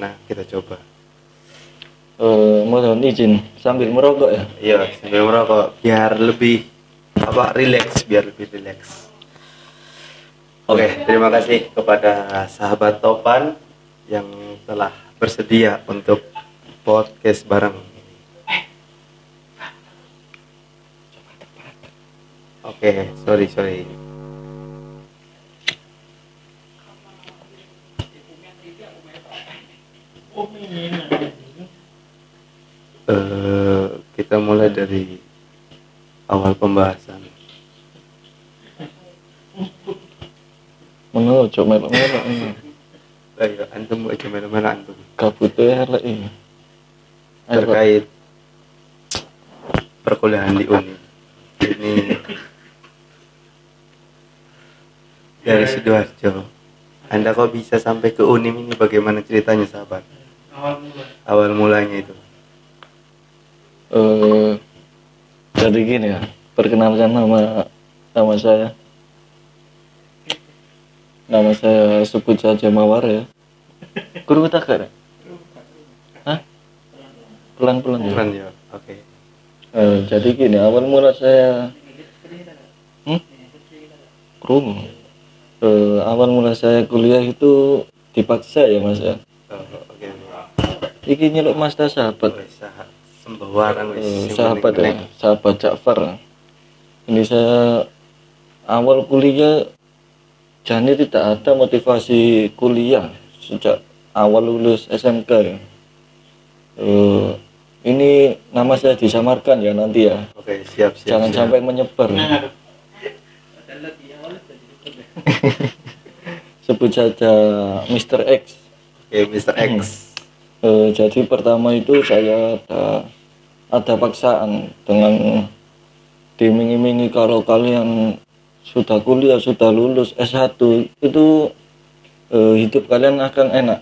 Nah, kita coba. Eh, mohon izin sambil merokok ya. Iya, sambil merokok biar lebih apa rileks, biar lebih rileks. Oke, terima kasih kepada sahabat Topan yang telah bersedia untuk podcast bareng ini. Oke, sorry sorry. Eh, kita mulai dari awal pembahasan. Menurut cok melok-melok ini. Ayo, antum aja mana-mana antum Kabut ya elek ini. Terkait perkuliahan di Uni. Ini dari sidoarjo. Anda kok bisa sampai ke Unim ini bagaimana ceritanya sahabat? Awal mulanya itu. Eh, jadi gini ya, perkenalkan nama nama saya. Nama saya sebut saja Mawar ya. Guru takar. Hah? Pelan-pelan ya. Bukan ya? Oke. Eh, jadi gini, awal mula saya hmm? Krum. Eh, awal mula saya kuliah itu dipaksa ya mas ya. Oh, oke. Iki nyeluk mas ta sahabat. Sembawaran. Eh, sahabat ya, sahabat Ja'far. Ini saya awal kuliah jadi tidak ada motivasi kuliah sejak awal lulus SMK ya. Eh, ini nama saya disamarkan ya nanti ya. Oke, siap siap. Jangan siap. sampai menyebar. Sebut saja Mr. X. Oke, Mr. X. Eh, jadi pertama itu saya ada ada paksaan dengan diiming-imingi kalau kalian sudah kuliah sudah lulus S1 itu eh, hidup kalian akan enak.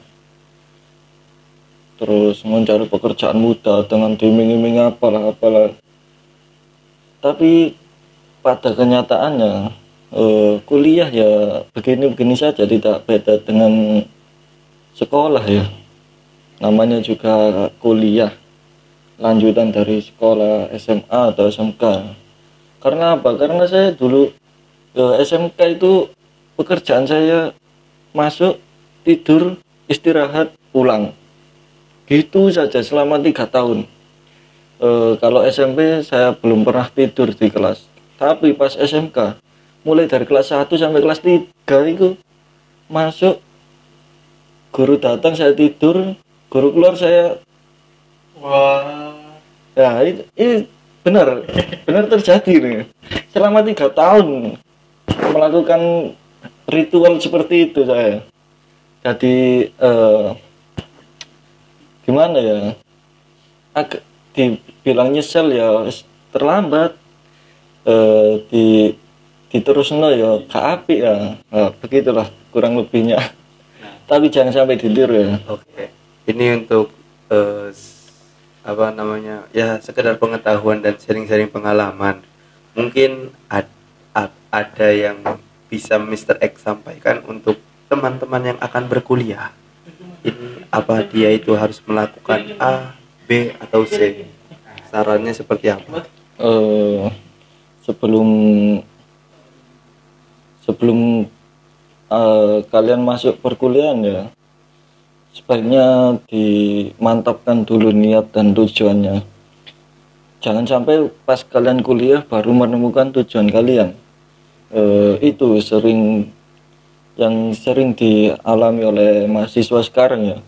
Terus mencari pekerjaan mudah dengan diiming-imingi apalah apalah. Tapi pada kenyataannya eh, kuliah ya begini-begini saja tidak beda dengan sekolah ya namanya juga kuliah lanjutan dari sekolah SMA atau SMK karena apa? Karena saya dulu eh, SMK itu pekerjaan saya masuk tidur istirahat pulang. Gitu saja selama tiga tahun. Eh, kalau SMP saya belum pernah tidur di kelas. Tapi pas SMK mulai dari kelas 1 sampai kelas 3 itu masuk guru datang saya tidur guru keluar saya Wah. ya ini, ini benar benar terjadi nih selama tiga tahun melakukan ritual seperti itu saya. Jadi eh, gimana ya? Agak dibilang nyesel ya terlambat. Eh, di diterusno ya gak apik ya. Nah, begitulah kurang lebihnya. Tapi jangan sampai ditiru ya. Oke. Ini untuk s- apa namanya? Ya sekedar pengetahuan dan sharing-sharing pengalaman. Mungkin ad- ad- ada yang bisa Mr. X sampaikan untuk teman-teman yang akan berkuliah. Ini apa dia itu harus melakukan A, B atau C? Sarannya seperti apa? eh sebelum sebelum eh, kalian masuk perkuliahan ya sebaiknya dimantapkan dulu niat dan tujuannya. Jangan sampai pas kalian kuliah baru menemukan tujuan kalian. Eh, itu sering yang sering dialami oleh mahasiswa sekarang ya.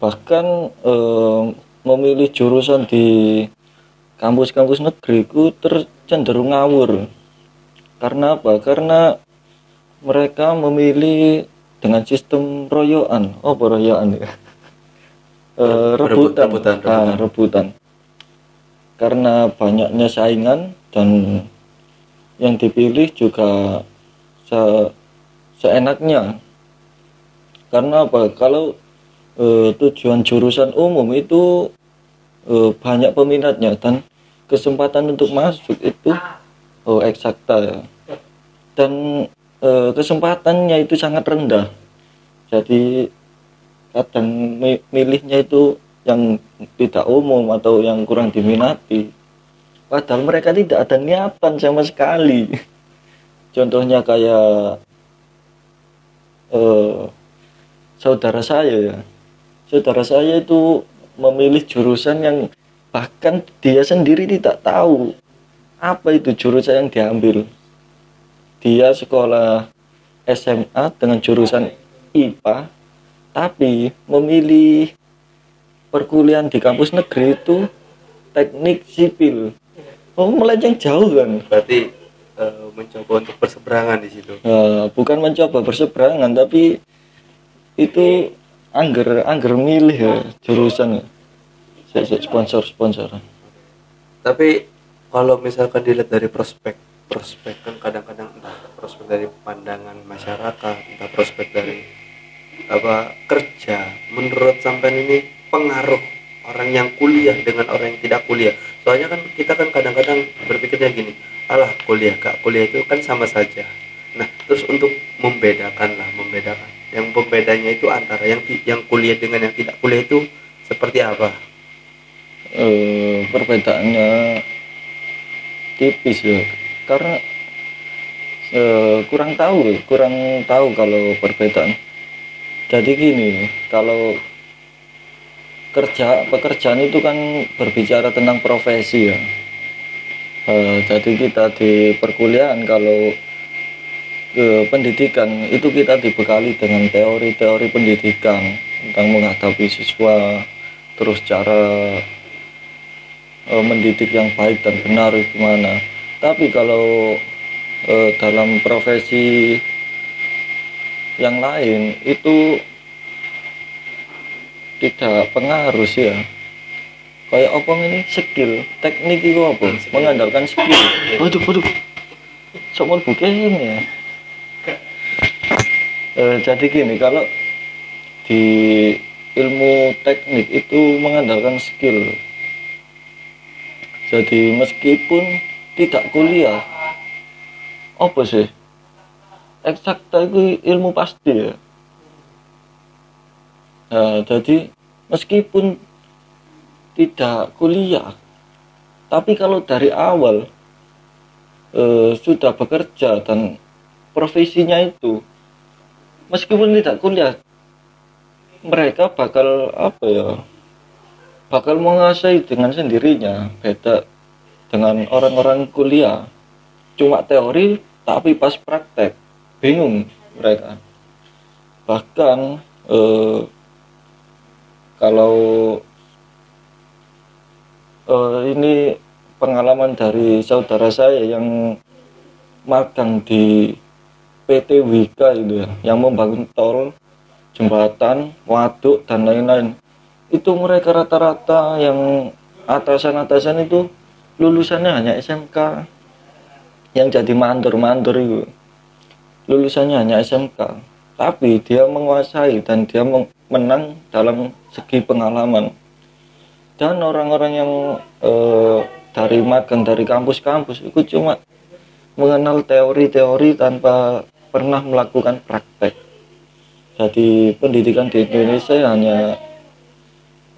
Bahkan eh, memilih jurusan di kampus-kampus negeri ku tercenderung ngawur. Karena apa? Karena mereka memilih dengan sistem royoan oh royoan ya? Eh, Berebut- rebutan. Rebutan, Ah, rebutan. karena banyaknya saingan dan yang dipilih juga se- seenaknya. Karena apa? Kalau eh, tujuan jurusan umum itu eh, banyak peminatnya dan kesempatan untuk masuk itu oh eksakta ya. Dan eh, kesempatannya itu sangat rendah. Jadi kadang mi- milihnya itu yang tidak umum atau yang kurang diminati. Padahal mereka tidak ada niatan sama sekali. Contohnya kayak eh, saudara saya ya. Saudara saya itu memilih jurusan yang bahkan dia sendiri tidak tahu apa itu jurusan yang diambil dia sekolah SMA dengan jurusan IPA tapi memilih perkuliahan di kampus negeri itu teknik sipil. Oh melenceng jauh kan? Berarti eh, mencoba untuk berseberangan di situ? Eh, bukan mencoba berseberangan tapi itu angger angger milih ya jurusan sik, sponsor sponsor tapi kalau misalkan dilihat dari prospek prospek kan kadang-kadang entah prospek dari pandangan masyarakat entah prospek dari apa kerja. Menurut sampean ini pengaruh orang yang kuliah dengan orang yang tidak kuliah? Soalnya kan kita kan kadang-kadang berpikirnya gini alah kuliah kak kuliah itu kan sama saja. Nah terus untuk membedakan lah membedakan. Yang pembedanya itu antara yang yang kuliah dengan yang tidak kuliah itu seperti apa? Eh, perbedaannya tipis ya karena eh, kurang tahu kurang tahu kalau perbedaan. Jadi gini kalau kerja pekerjaan itu kan berbicara tentang profesi ya. Eh, jadi kita di perkuliahan kalau ke pendidikan itu kita dibekali dengan teori-teori pendidikan tentang menghadapi siswa terus cara eh, mendidik yang baik dan benar gimana tapi kalau eh, dalam profesi yang lain itu tidak pengaruh sih ya. Kayak apa ini? Skill. Teknik itu apa? Mengandalkan skill. Waduh waduh. Sama bukan ini ya. Eh, jadi gini kalau di ilmu teknik itu mengandalkan skill. Jadi meskipun tidak kuliah. Apa sih? Eksakta itu ilmu pasti ya. Nah, jadi meskipun tidak kuliah tapi kalau dari awal eh, sudah bekerja dan profesinya itu meskipun tidak kuliah mereka bakal apa ya bakal menguasai dengan sendirinya. Beda dengan orang-orang kuliah. Cuma teori tapi pas praktek. Bingung mereka. Bahkan eh, kalau eh, ini pengalaman dari saudara saya yang magang di PT Wika itu ya yang membangun tol jembatan waduk dan lain-lain. Itu mereka rata-rata yang atasan-atasan itu lulusannya hanya SMK yang jadi mandor-mandor itu. Lulusannya hanya SMK tapi dia menguasai dan dia menang dalam segi pengalaman. Dan orang-orang yang eh, dari magang dari kampus-kampus itu cuma mengenal teori-teori tanpa pernah melakukan praktek. Jadi pendidikan di Indonesia hanya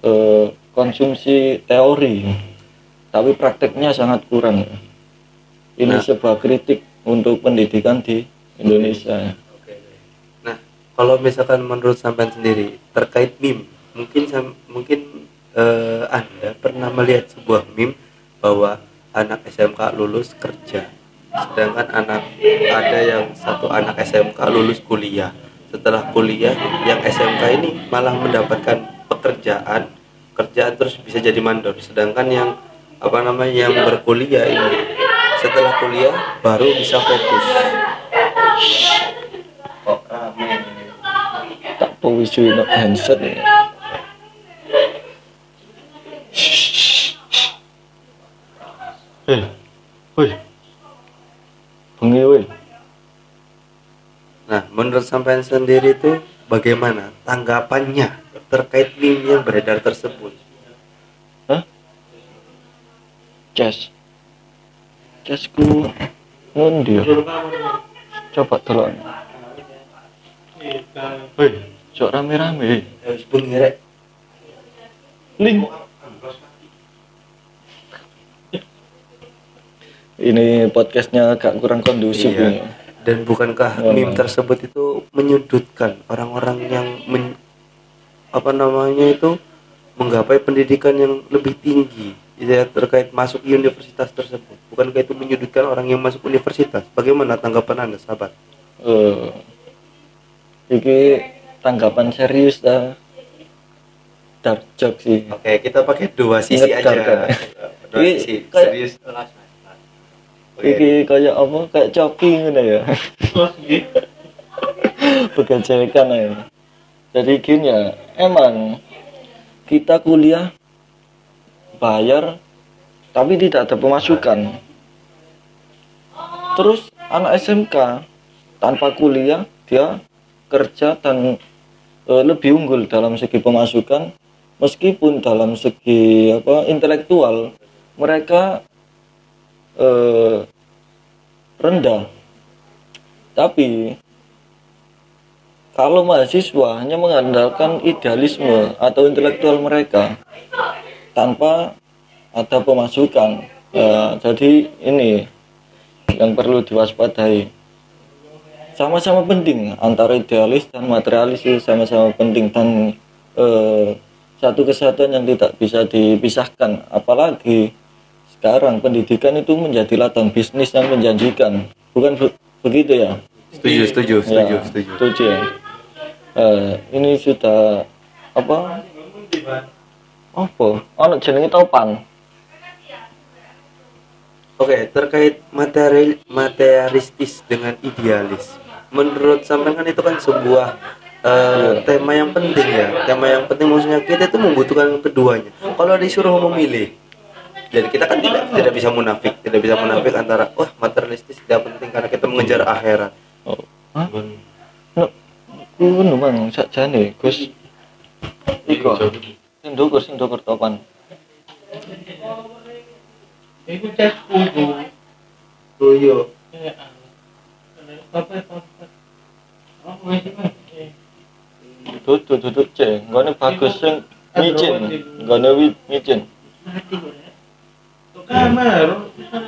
eh, konsumsi teori tapi prakteknya sangat kurang ini Nah. sebuah kritik untuk pendidikan di Indonesia Oke. Nah, kalau misalkan menurut sampean sendiri terkait meme, mungkin mungkin eh, Anda pernah melihat sebuah meme bahwa anak SMK lulus kerja, sedangkan anak ada yang satu anak SMK lulus kuliah. Setelah kuliah, yang SMK ini malah mendapatkan pekerjaan, kerjaan terus bisa jadi mandor, sedangkan yang apa namanya yang berkuliah ini setelah kuliah baru bisa fokus. Kok rame ini? tak powisuin handset ya. Eh, woi, bengi woi. Nah, menurut sampean sendiri itu bagaimana tanggapannya terkait meme yang beredar tersebut? Cas. Casku ya. Coba. Kita Woi, sok rame-rame Harus link ini podcastnya agak kurang kondusif Iya. ini Dan bukankah Oh. meme tersebut itu menyudutkan orang-orang yang men- apa namanya itu menggapai pendidikan yang lebih tinggi ya terkait masuk universitas tersebut. Bukankah itu menyudutkan orang yang masuk universitas? Bagaimana tanggapan Anda, sahabat? Eh, iki tanggapan serius dah dark joke sih Oke, kita pakai dua sisi Ngedar aja. kan? Dua Ini sisi. kayak- Serius. Oke. iki kayak apa kayak coki gitu ya begajekan ya jadi gini ya emang kita kuliah bayar tapi tidak ada pemasukan. Terus anak SMK tanpa kuliah dia kerja dan eh, lebih unggul dalam segi pemasukan meskipun dalam segi apa intelektual mereka eh, rendah. Tapi kalau mahasiswa hanya mengandalkan idealisme atau intelektual mereka tanpa ada pemasukan. Ya, jadi ini yang perlu diwaspadai. Sama-sama penting antara idealis dan materialis itu sama-sama penting dan eh, satu kesatuan yang tidak bisa dipisahkan. Apalagi sekarang pendidikan itu menjadi ladang bisnis yang menjanjikan. Bukan be- begitu ya? Setuju, setuju, setuju, Ya, setuju. setuju ya. Eh, ini sudah apa apa oh jenenge topan Oke, terkait materi materialistis dengan idealis. Menurut sampean kan itu kan sebuah eh, tema yang penting ya. Tema yang penting maksudnya kita itu membutuhkan keduanya. Kalau disuruh memilih, jadi kita kan tidak tidak bisa munafik, tidak bisa munafik antara wah materialistis tidak penting karena kita mengejar akhirat. oh hah no kuwi bang sakjane Gus Iko sing ndukur sing ndukur topan Iku cas kudu. Apa apa? Apa sih? duduk duduk cek nggone bagus sing micin nggone wi- micin Mati kok. Tuh kamar, mang.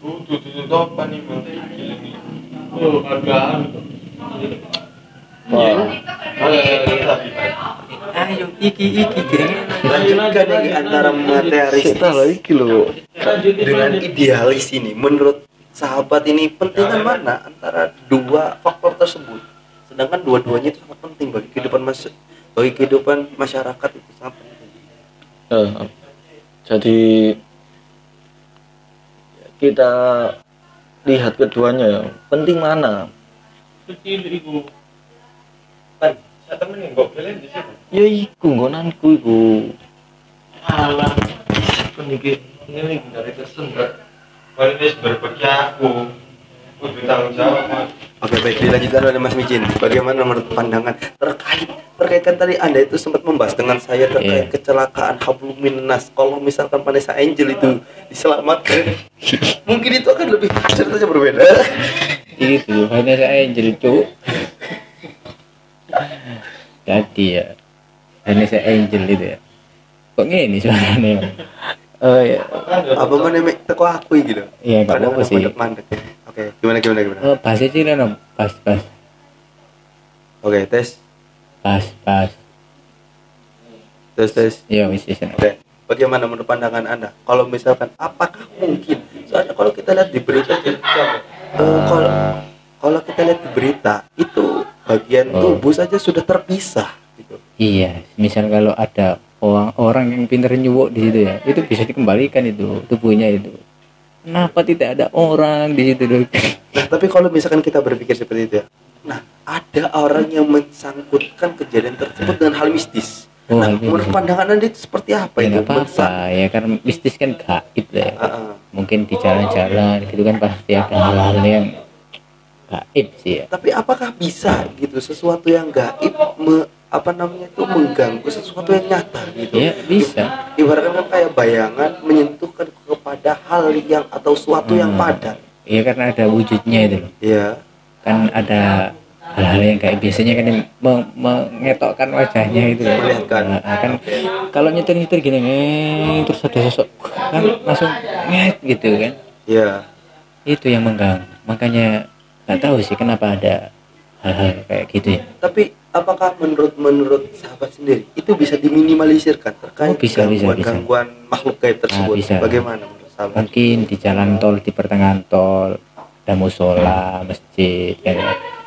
Tuh, topan nih, Bang. Oh, agak. Wah Ayo iki iki lanjutkan ini antara materialistis kita lagi kilo dengan idealis ini menurut sahabat ini pentingan mana antara dua faktor tersebut? Sedangkan dua-duanya itu sangat penting bagi kehidupan mas bagi kehidupan masyarakat itu sangat penting. Eh, jadi kita lihat keduanya penting mana? Kecil iku. Di situ. ya iku nggonanku iku Alah. Peniki ini dari tersendat. Ini berbagi aku. Udah tanggung jawab, Mas. oke baik dilanjutkan oleh Mas Mijin bagaimana menurut pandangan terkait terkait kan tadi anda itu sempat membahas dengan saya terkait Iya. kecelakaan hablum minnas kalau misalkan Vanessa Angel itu diselamatkan mungkin itu akan lebih ceritanya berbeda itu Vanessa Angel cuk tadi ya. Vanessa Angel itu ya. Kok gini suaranya oh ya apa mana mek? Teko aku gitu Iya, nggak Kadang apa-apa sih. ya. oke gimana gimana gimana? Oh pas aja lah no. pas pas. Oke tes. Pas pas. Tes tes. Ya wis wis oke bagaimana menurut pandangan anda? Kalau misalkan apakah mungkin? Soalnya kalau kita lihat di berita eh, kalau kalau kita lihat di berita itu bagian Oh. tubuh saja sudah terpisah gitu iya misal kalau ada orang orang yang pintar nyuwok di situ ya itu bisa dikembalikan itu tubuhnya itu kenapa tidak ada orang di situ dok nah tapi kalau misalkan kita berpikir seperti itu ya nah ada orang yang mensangkutkan kejadian tersebut dengan hal mistis Oh, nah mistis. menurut pandangan anda itu seperti apa ya itu apa-apa Mensang- ya karena mistis kan gaib lah ya Ah, ah. mungkin di jalan-jalan gitu kan pasti ada hal-hal yang gaib sih ya tapi apakah bisa gitu sesuatu yang gaib me- apa namanya itu mengganggu sesuatu yang nyata gitu ya bisa ibaratkan kan kayak bayangan menyentuhkan kepada hal yang atau suatu yang Hmm. padat Iya karena ada wujudnya itu loh ya kan ada hal-hal yang kayak biasanya kan yang me- mengetokkan wajahnya itu loh. Melihatkan. Nah, kan kalau nyetir-nyetir gini ngeng, terus ada sosok kan langsung nget gitu kan Iya. itu yang mengganggu makanya nggak tahu sih kenapa ada hal-hal kayak gitu ya Tapi apakah menurut menurut sahabat sendiri itu bisa diminimalisirkan terkait Oh, bisa, bisa, gangguan, bisa. gangguan makhluk gaib tersebut? bisa. Bagaimana menurut sahabat? mungkin di jalan tol di pertengahan tol ada musola masjid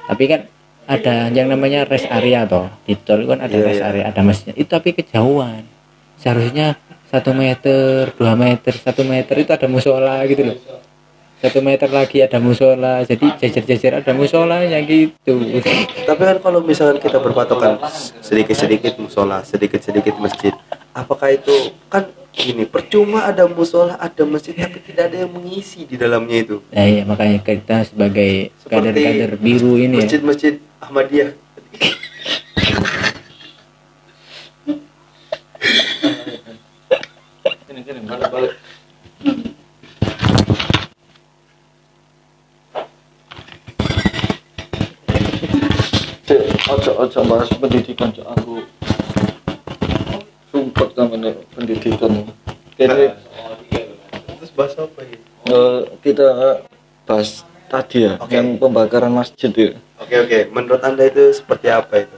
tapi kan ada yang namanya rest area toh di tol kan ada Iya, rest iya. area ada masjid itu tapi kejauhan seharusnya satu meter dua meter satu meter itu ada musola gitu loh satu meter lagi ada musola jadi jajar-jajar ada musolanya gitu Tapi kan kalau misalkan kita berpatokan sedikit-sedikit musola, sedikit-sedikit masjid, apakah itu kan gini percuma ada musola, ada masjid tapi tidak ada yang mengisi di dalamnya itu. nah iya makanya kita sebagai kader-kader biru ini ya Masjid-masjid Ahmadiyah. Ini gini balik balik. Cek, ojo ojo bahas pendidikan cok aku sumpah sama nih pendidikan. Kini Terus bahas apa ya? eh, kita bahas tadi ya, Oke. yang pembakaran masjid ya. Oke oke, menurut anda itu seperti apa itu?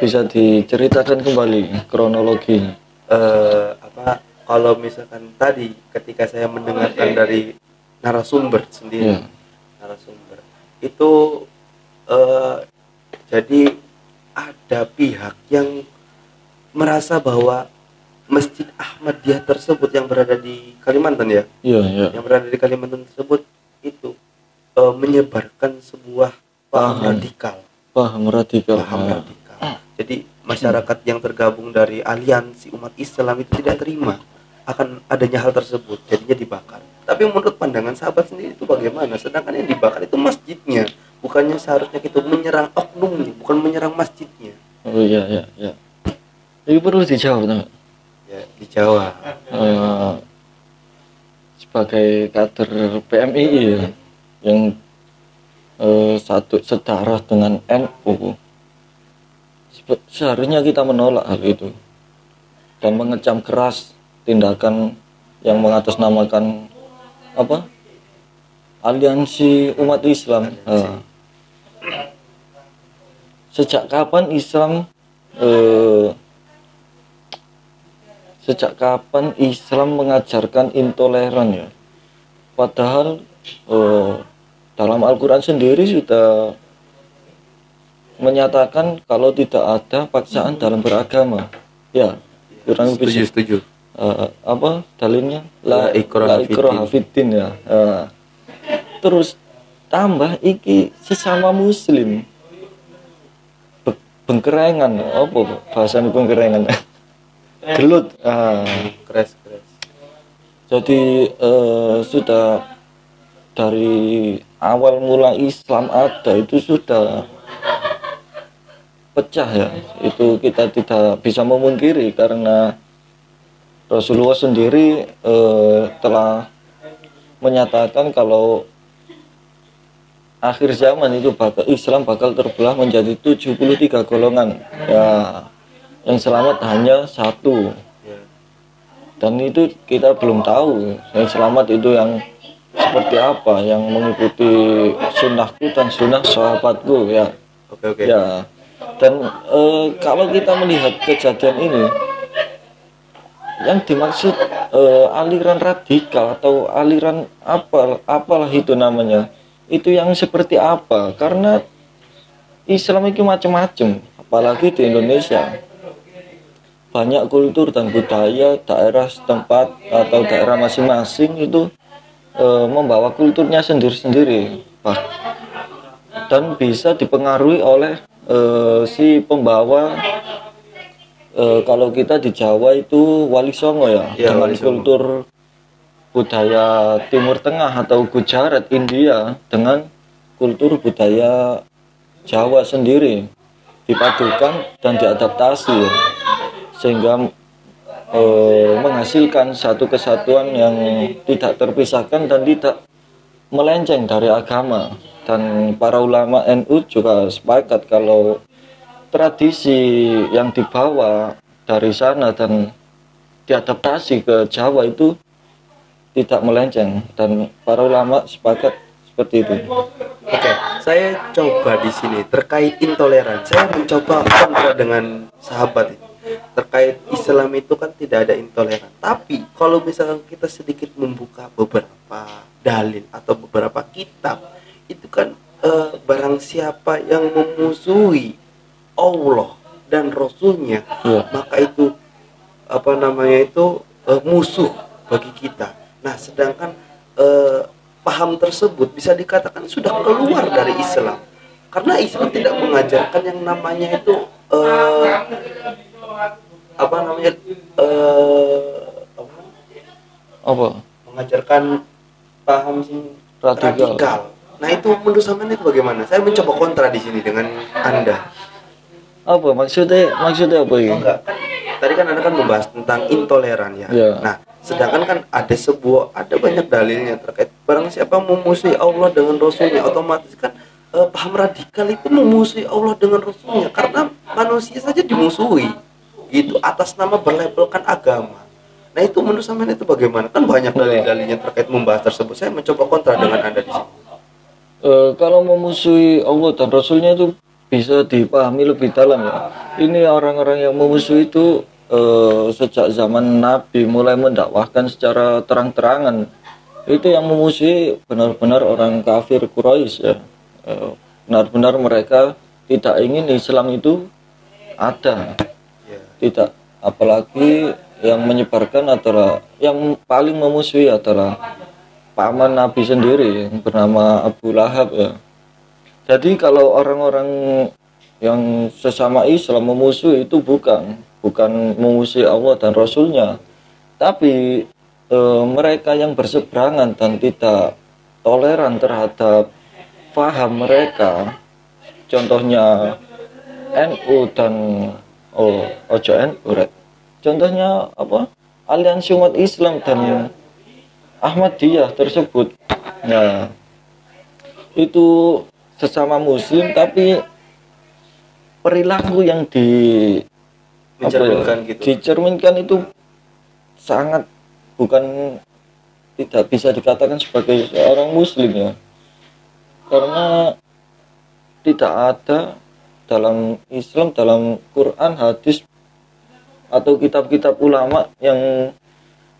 Bisa diceritakan kembali kronologinya. eh apa kalau misalkan tadi ketika saya mendengarkan dari narasumber sendiri Iya. narasumber itu eh jadi ada pihak yang merasa bahwa masjid Ahmadiyah tersebut yang berada di Kalimantan ya Iya, iya. yang berada di Kalimantan tersebut itu eh, menyebarkan sebuah paham Paham. radikal Paham radikal. paham Ah. radikal. Jadi masyarakat yang tergabung dari aliansi umat Islam itu tidak terima akan adanya hal tersebut, jadinya dibakar. Tapi menurut pandangan sahabat sendiri itu bagaimana? Sedangkan yang dibakar itu masjidnya, bukannya seharusnya kita menyerang oknumnya, bukan menyerang masjidnya. Oh iya, iya, iya. Ini perlu dijawab, Nak. Ya, di Jawa. Eh, sebagai kader PMII ya, yang eh, satu sedarah dengan NU seharusnya kita menolak hal itu dan mengecam keras tindakan yang mengatasnamakan apa aliansi umat Islam Eh, sejak kapan Islam eh, sejak kapan Islam mengajarkan intoleran ya? Padahal eh, dalam Al-Quran sendiri sudah menyatakan kalau tidak ada paksaan dalam beragama. Ya kurang lebih Setuju, setuju. eh, apa dalilnya? La la ya. Eh, terus tambah iki sesama muslim. Be- bengkerengan apa bahasa bengkerengan. Gelut. Ah. Keras, keras. jadi eh, sudah dari awal mula Islam ada itu sudah pecah ya. Itu kita tidak bisa memungkiri karena Rasulullah sendiri eh, telah menyatakan kalau akhir zaman itu bakal Islam bakal terbelah menjadi 73 golongan. Ya yang selamat hanya satu. Dan itu kita belum tahu yang selamat itu yang seperti apa yang mengikuti sunnahku dan sunnah sahabatku ya. Oke, oke. ya. Dan eh, kalau kita melihat kejadian ini yang dimaksud eh, aliran radikal atau aliran apa apalah itu namanya itu yang seperti apa? Karena Islam itu macam-macam apalagi di Indonesia. Banyak kultur dan budaya daerah setempat atau daerah masing-masing itu eh, membawa kulturnya sendiri-sendiri. Dan bisa dipengaruhi oleh eh, si pembawa eh, kalau kita di Jawa itu Wali Songo ya Iya, dengan Wali Songo. kultur budaya Timur Tengah atau Gujarat India dengan kultur budaya Jawa sendiri dipadukan dan diadaptasi sehingga eh, menghasilkan satu kesatuan yang tidak terpisahkan dan tidak melenceng dari agama. Dan para ulama NU juga sepakat kalau tradisi yang dibawa dari sana dan diadaptasi ke Jawa itu tidak melenceng dan para ulama sepakat seperti itu. Oke, saya coba di sini terkait intoleran. Saya mencoba kontra dengan sahabat ini. Terkait Islam itu kan tidak ada intoleran. Tapi kalau misalkan kita sedikit membuka beberapa dalil atau beberapa kitab, itu kan eh, barang siapa yang memusuhi Allah dan Rasulnya, Iya. maka itu apa namanya itu eh, musuh bagi kita. Nah, sedangkan eh, paham tersebut bisa dikatakan sudah keluar dari Islam karena Islam tidak mengajarkan yang namanya itu eh, apa namanya eh, apa? Apa? mengajarkan paham Radikal. radikal. Nah itu menurut sampean itu bagaimana? Saya mencoba kontra di sini dengan anda. Apa maksudnya? Maksudnya apa Oh, ini? enggak kan tadi kan anda kan membahas tentang intoleran ya. Iya. Nah sedangkan kan ada sebuah ada banyak dalilnya terkait barang siapa memusuhi Allah dengan Rasulnya otomatis kan eh, paham radikal itu memusuhi Allah dengan Rasulnya karena manusia saja dimusuhi gitu atas nama berlabelkan agama. Nah itu menurut sampean itu bagaimana? Kan banyak dalil-dalilnya terkait membahas tersebut. Saya mencoba kontra dengan anda di sini. Eh, kalau memusuhi Allah dan Rasulnya itu bisa dipahami lebih dalam ya. Ini orang-orang yang memusuhi itu eh, sejak zaman Nabi mulai mendakwahkan secara terang-terangan. Itu yang memusuhi benar-benar orang kafir Quraisy ya. Eh, benar-benar mereka tidak ingin Islam itu ada. Ya. Tidak apalagi yang menyebarkan adalah yang paling memusuhi adalah paman Nabi sendiri yang bernama Abu Lahab ya. Jadi kalau orang-orang yang sesama Islam memusuhi itu bukan bukan memusuhi Allah dan Rasulnya, tapi eh, mereka yang berseberangan dan tidak toleran terhadap faham mereka, contohnya NU dan oh ojo NU, Rek. contohnya apa? Aliansi umat Islam dan Ahmadiyah tersebut. Nah, itu sesama muslim tapi perilaku yang di apa ya, Mencerminkan gitu. dicerminkan itu sangat bukan tidak bisa dikatakan sebagai seorang muslim ya. Karena tidak ada dalam Islam dalam Quran hadis atau kitab-kitab ulama yang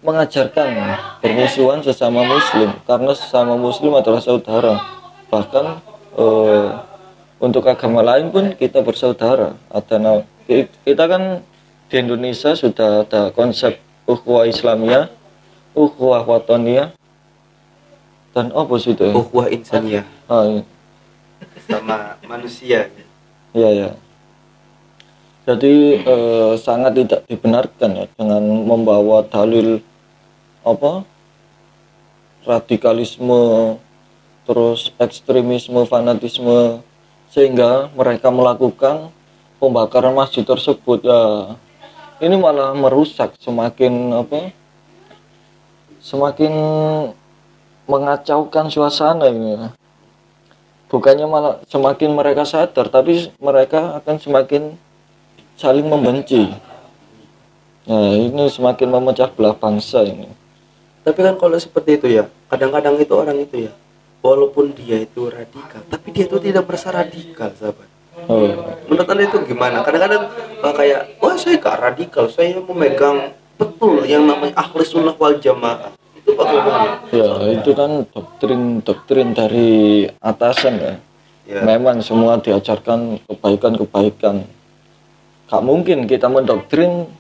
mengajarkan permusuhan sesama muslim. Karena sesama muslim adalah saudara. Bahkan eh, untuk agama lain pun kita bersaudara. Ada kita kan di Indonesia sudah ada konsep ukhuwah Islamiyah ukhuwah watoniyah dan apa sih itu ya? Ukhuwah insaniyah Ah, iya. sama manusia. Ya ya. Jadi eh, sangat tidak dibenarkan ya dengan membawa dalil apa radikalisme terus ekstremisme fanatisme sehingga mereka melakukan pembakaran masjid tersebut ya ini malah merusak semakin apa? Semakin mengacaukan suasana ini. Ya bukannya malah semakin mereka sadar tapi mereka akan semakin saling membenci. Nah ini semakin memecah belah bangsa ini. Tapi kan kalau seperti itu ya, kadang-kadang itu orang itu ya, walaupun dia itu radikal, tapi dia itu tidak merasa radikal, sahabat. oh, Menurut anda itu gimana? Kadang-kadang uh, kayak, wah saya gak radikal, saya memegang betul yang namanya ahli sunnah wal jamaah. Itu bagaimana? ya itu kan doktrin doktrin dari atasan ya Ya. memang semua diajarkan kebaikan-kebaikan gak mungkin kita mendoktrin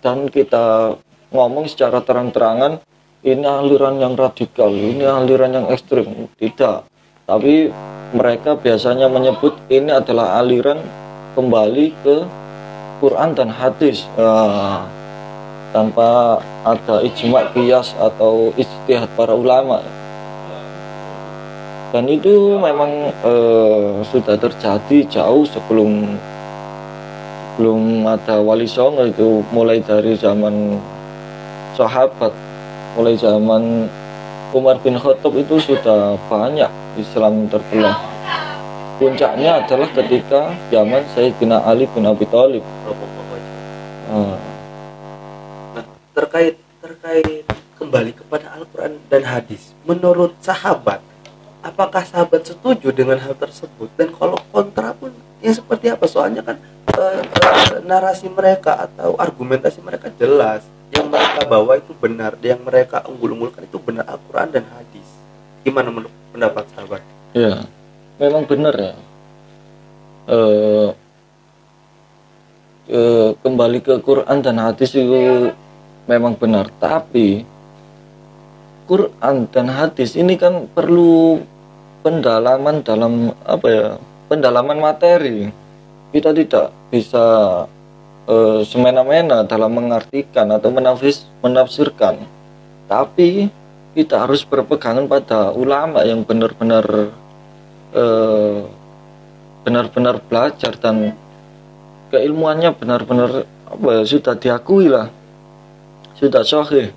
dan kita ngomong secara terang-terangan ini aliran yang radikal, ini aliran yang ekstrim. Tidak. Tapi mereka biasanya menyebut ini adalah aliran kembali ke Quran dan hadis. Nah, tanpa ada ijma kias atau ijtihad para ulama. Dan itu memang eh, sudah terjadi jauh sebelum belum ada wali songo itu mulai dari zaman sahabat mulai zaman Umar bin Khattab itu sudah banyak Islam terbelah puncaknya adalah ketika zaman Sayyidina Ali bin Abi Thalib. Ah, Nah, terkait terkait kembali kepada Al-Qur'an dan hadis. Menurut sahabat, apakah sahabat setuju dengan hal tersebut? Dan kalau kontra pun yang seperti apa? Soalnya kan eh, eh, narasi mereka atau argumentasi mereka jelas. Yang mereka bawa itu benar, yang mereka unggul-unggulkan itu benar Al-Qur'an dan hadis. Gimana menurut pendapat sahabat? ya memang benar ya. Eh, eh, kembali ke Quran dan hadis itu memang benar. Tapi Quran dan hadis ini kan perlu pendalaman dalam apa ya pendalaman materi. Kita tidak bisa eh, semena-mena dalam mengartikan atau menafis, menafsirkan. Tapi kita harus berpegangan pada ulama yang benar-benar benar-benar belajar dan keilmuannya benar-benar apa ya, sudah diakui lah. Sudah sahih.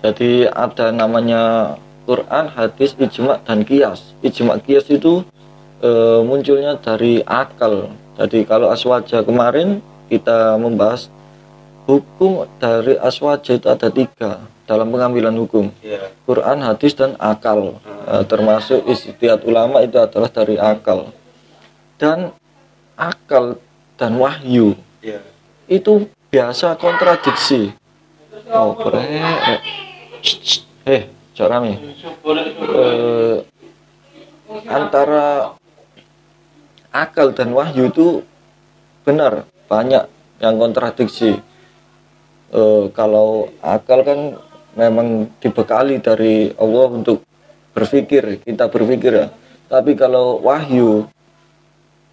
Jadi ada namanya Quran, hadis, ijma dan kias ijma kias itu eh, munculnya dari akal. Jadi kalau aswaja kemarin kita membahas hukum dari aswaja itu ada tiga dalam pengambilan hukum. Ya. Quran, hadis dan akal. Eh, termasuk istihad ulama itu adalah dari akal. Dan akal dan wahyu. Ya. itu biasa kontradiksi. Oh bre eh Rami. Eh, antara akal dan wahyu itu benar. Banyak yang kontradiksi. Eh, kalau akal kan memang dibekali dari Allah untuk berpikir kita berpikir ya. Tapi kalau wahyu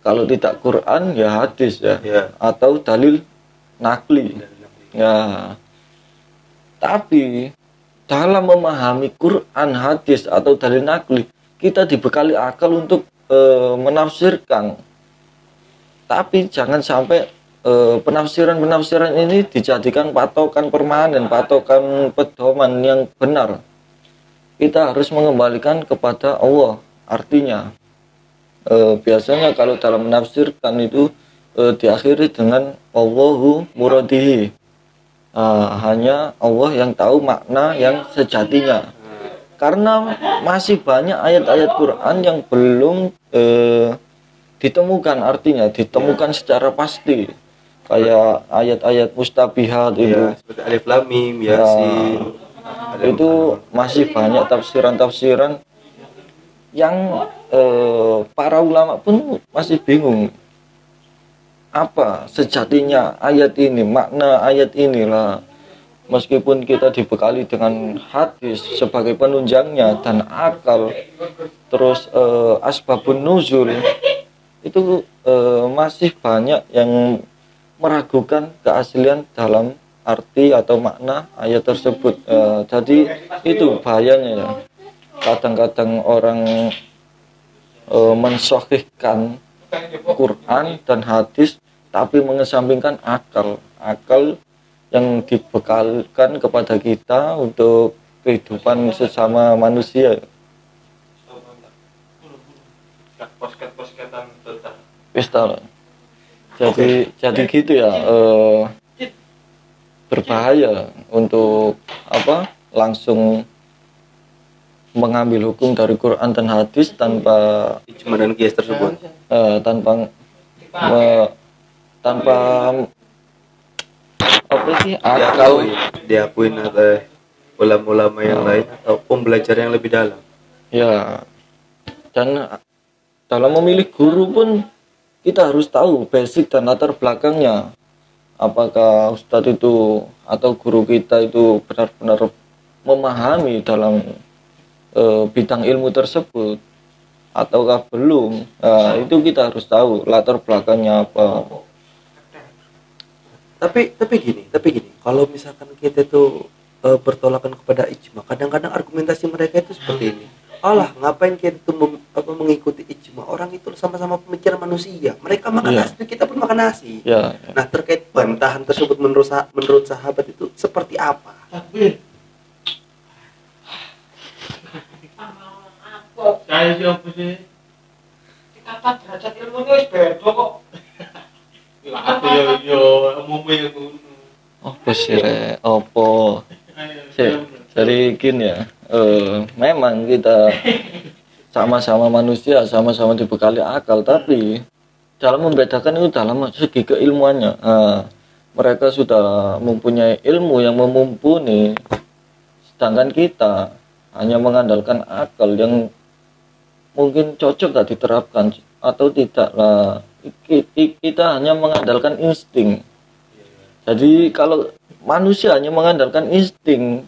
kalau tidak Quran ya hadis ya. Ya. atau dalil nakli. Ya. Tapi dalam memahami Quran hadis atau dalil nakli kita dibekali akal untuk eh, menafsirkan. Tapi jangan sampai eh, penafsiran-penafsiran ini dijadikan patokan permanen patokan pedoman yang benar. Kita harus mengembalikan kepada Allah artinya. Eh, biasanya kalau dalam menafsirkan itu eh, diakhiri dengan Allahu muradihi. Hanya Allah yang tahu makna yang sejatinya. Karena masih banyak ayat-ayat Quran yang belum ditemukan artinya ditemukan secara pasti kayak ayat-ayat mustabihat itu. Ya, seperti Alif Lam Mim, Yasin. Ada yang itu masih banyak tafsiran-tafsiran yang eh, para ulama pun masih bingung. Apa sejatinya ayat ini makna ayat inilah. Meskipun kita dibekali dengan hadis sebagai penunjangnya dan akal terus eh, asbabun nuzul itu eh, masih banyak yang meragukan keaslian dalam arti atau makna ayat tersebut. Eh, jadi itu bahayanya ya. Kadang-kadang orang eh, mensohihkan Quran dan hadis tapi mengesampingkan akal. Akal yang dibekalkan kepada kita untuk kehidupan sesama manusia. Lah. Jadi jadi gitu ya eh, berbahaya untuk apa langsung mengambil hukum dari Quran dan hadis tanpa ijma dan kias tersebut. eh, tanpa me- tanpa apa sih akal Diakui, diakuin oleh ulama-ulama yang lain atau pembelajar yang lebih dalam. ya dan dalam memilih guru pun kita harus tahu basic dan latar belakangnya. Apakah ustadz itu atau guru kita itu benar-benar memahami dalam eh, bidang ilmu tersebut ataukah belum? Nah, itu kita harus tahu latar belakangnya apa. Tapi tapi gini, tapi gini, kalau misalkan kita tuh eh, bertolakan kepada ijma, kadang-kadang argumentasi mereka itu seperti ini. Allah, ngapain kita tuh mem- apa, mengikuti ijma? Orang itu sama-sama pemikiran manusia. Mereka makan Iya. nasi, kita pun makan nasi. ya Nah, terkait bantahan tersebut menurut sah- menurut sahabat itu seperti apa? Takbir. Kayak siapa sih? Kata derajat ilmu ini wis beda kok. Aku yo umumnya aku. apa sih rek apa sih jadi gini ya. Eh, memang kita sama-sama manusia sama-sama dibekali akal tapi dalam membedakan itu dalam segi keilmuannya. Nah, mereka sudah mempunyai ilmu yang mumpuni sedangkan kita hanya mengandalkan akal yang mungkin cocok gak diterapkan atau tidak lah. Ki- ki- kita hanya mengandalkan insting. Jadi kalau manusia hanya mengandalkan insting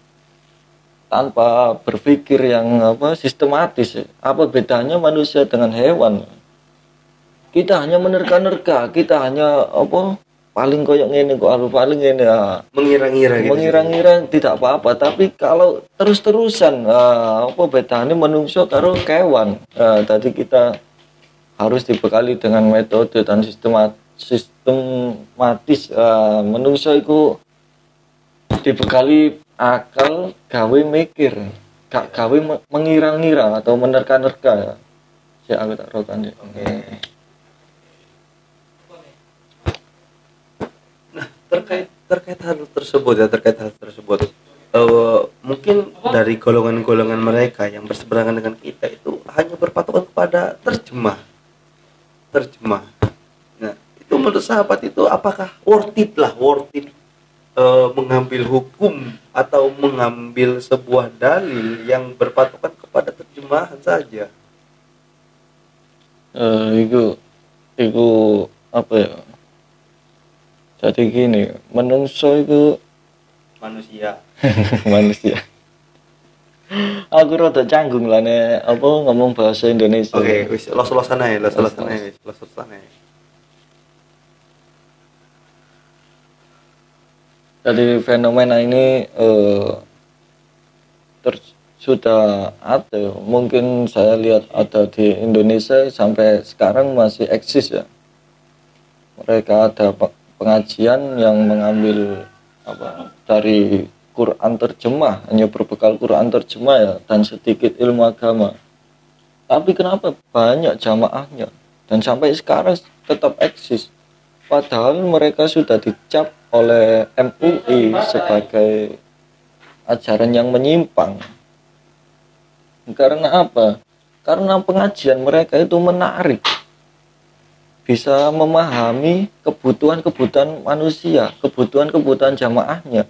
tanpa berpikir yang apa sistematis, apa bedanya manusia dengan hewan? Kita hanya menerka-nerka, kita hanya apa paling koyok ngene kok alu paling ngene ya. mengira-ngira gitu Mengira-ngira tidak apa-apa, tapi kalau terus-terusan ah, apa bedanya menungso karo kewan. Ah, tadi kita harus dibekali dengan metode dan sistemat sistematis ah, menungso itu dibekali akal gawe mikir gak gawe me- mengira-ngira atau menerka-nerka. Si aku tak rokan ya. terkait terkait hal tersebut ya terkait hal tersebut. Eh, mungkin dari golongan-golongan mereka yang berseberangan dengan kita itu hanya berpatokan kepada terjemah. Terjemah. Nah itu menurut sahabat itu apakah worth it lah worth it eh, mengambil hukum atau mengambil sebuah dalil yang berpatokan kepada terjemahan saja. Eh itu itu apa ya? Jadi gini menungso itu manusia. Manusia. Aku rada canggung lah nek apa ngomong bahasa Indonesia. Oke wis los-losan aja los-losan aja los-losan aja Jadi fenomena ini eh, ter- sudah ada, mungkin saya lihat ada di Indonesia sampai sekarang masih eksis ya. Mereka ada pe- pengajian yang mengambil apa dari Quran terjemah, hanya berbekal Quran terjemah ya dan sedikit ilmu agama. Tapi kenapa banyak jamaahnya dan sampai sekarang tetap eksis? Padahal mereka sudah dicap oleh MUI sebagai ajaran yang menyimpang. Karena apa? Karena pengajian mereka itu menarik. Bisa memahami kebutuhan-kebutuhan manusia, kebutuhan-kebutuhan jamaahnya.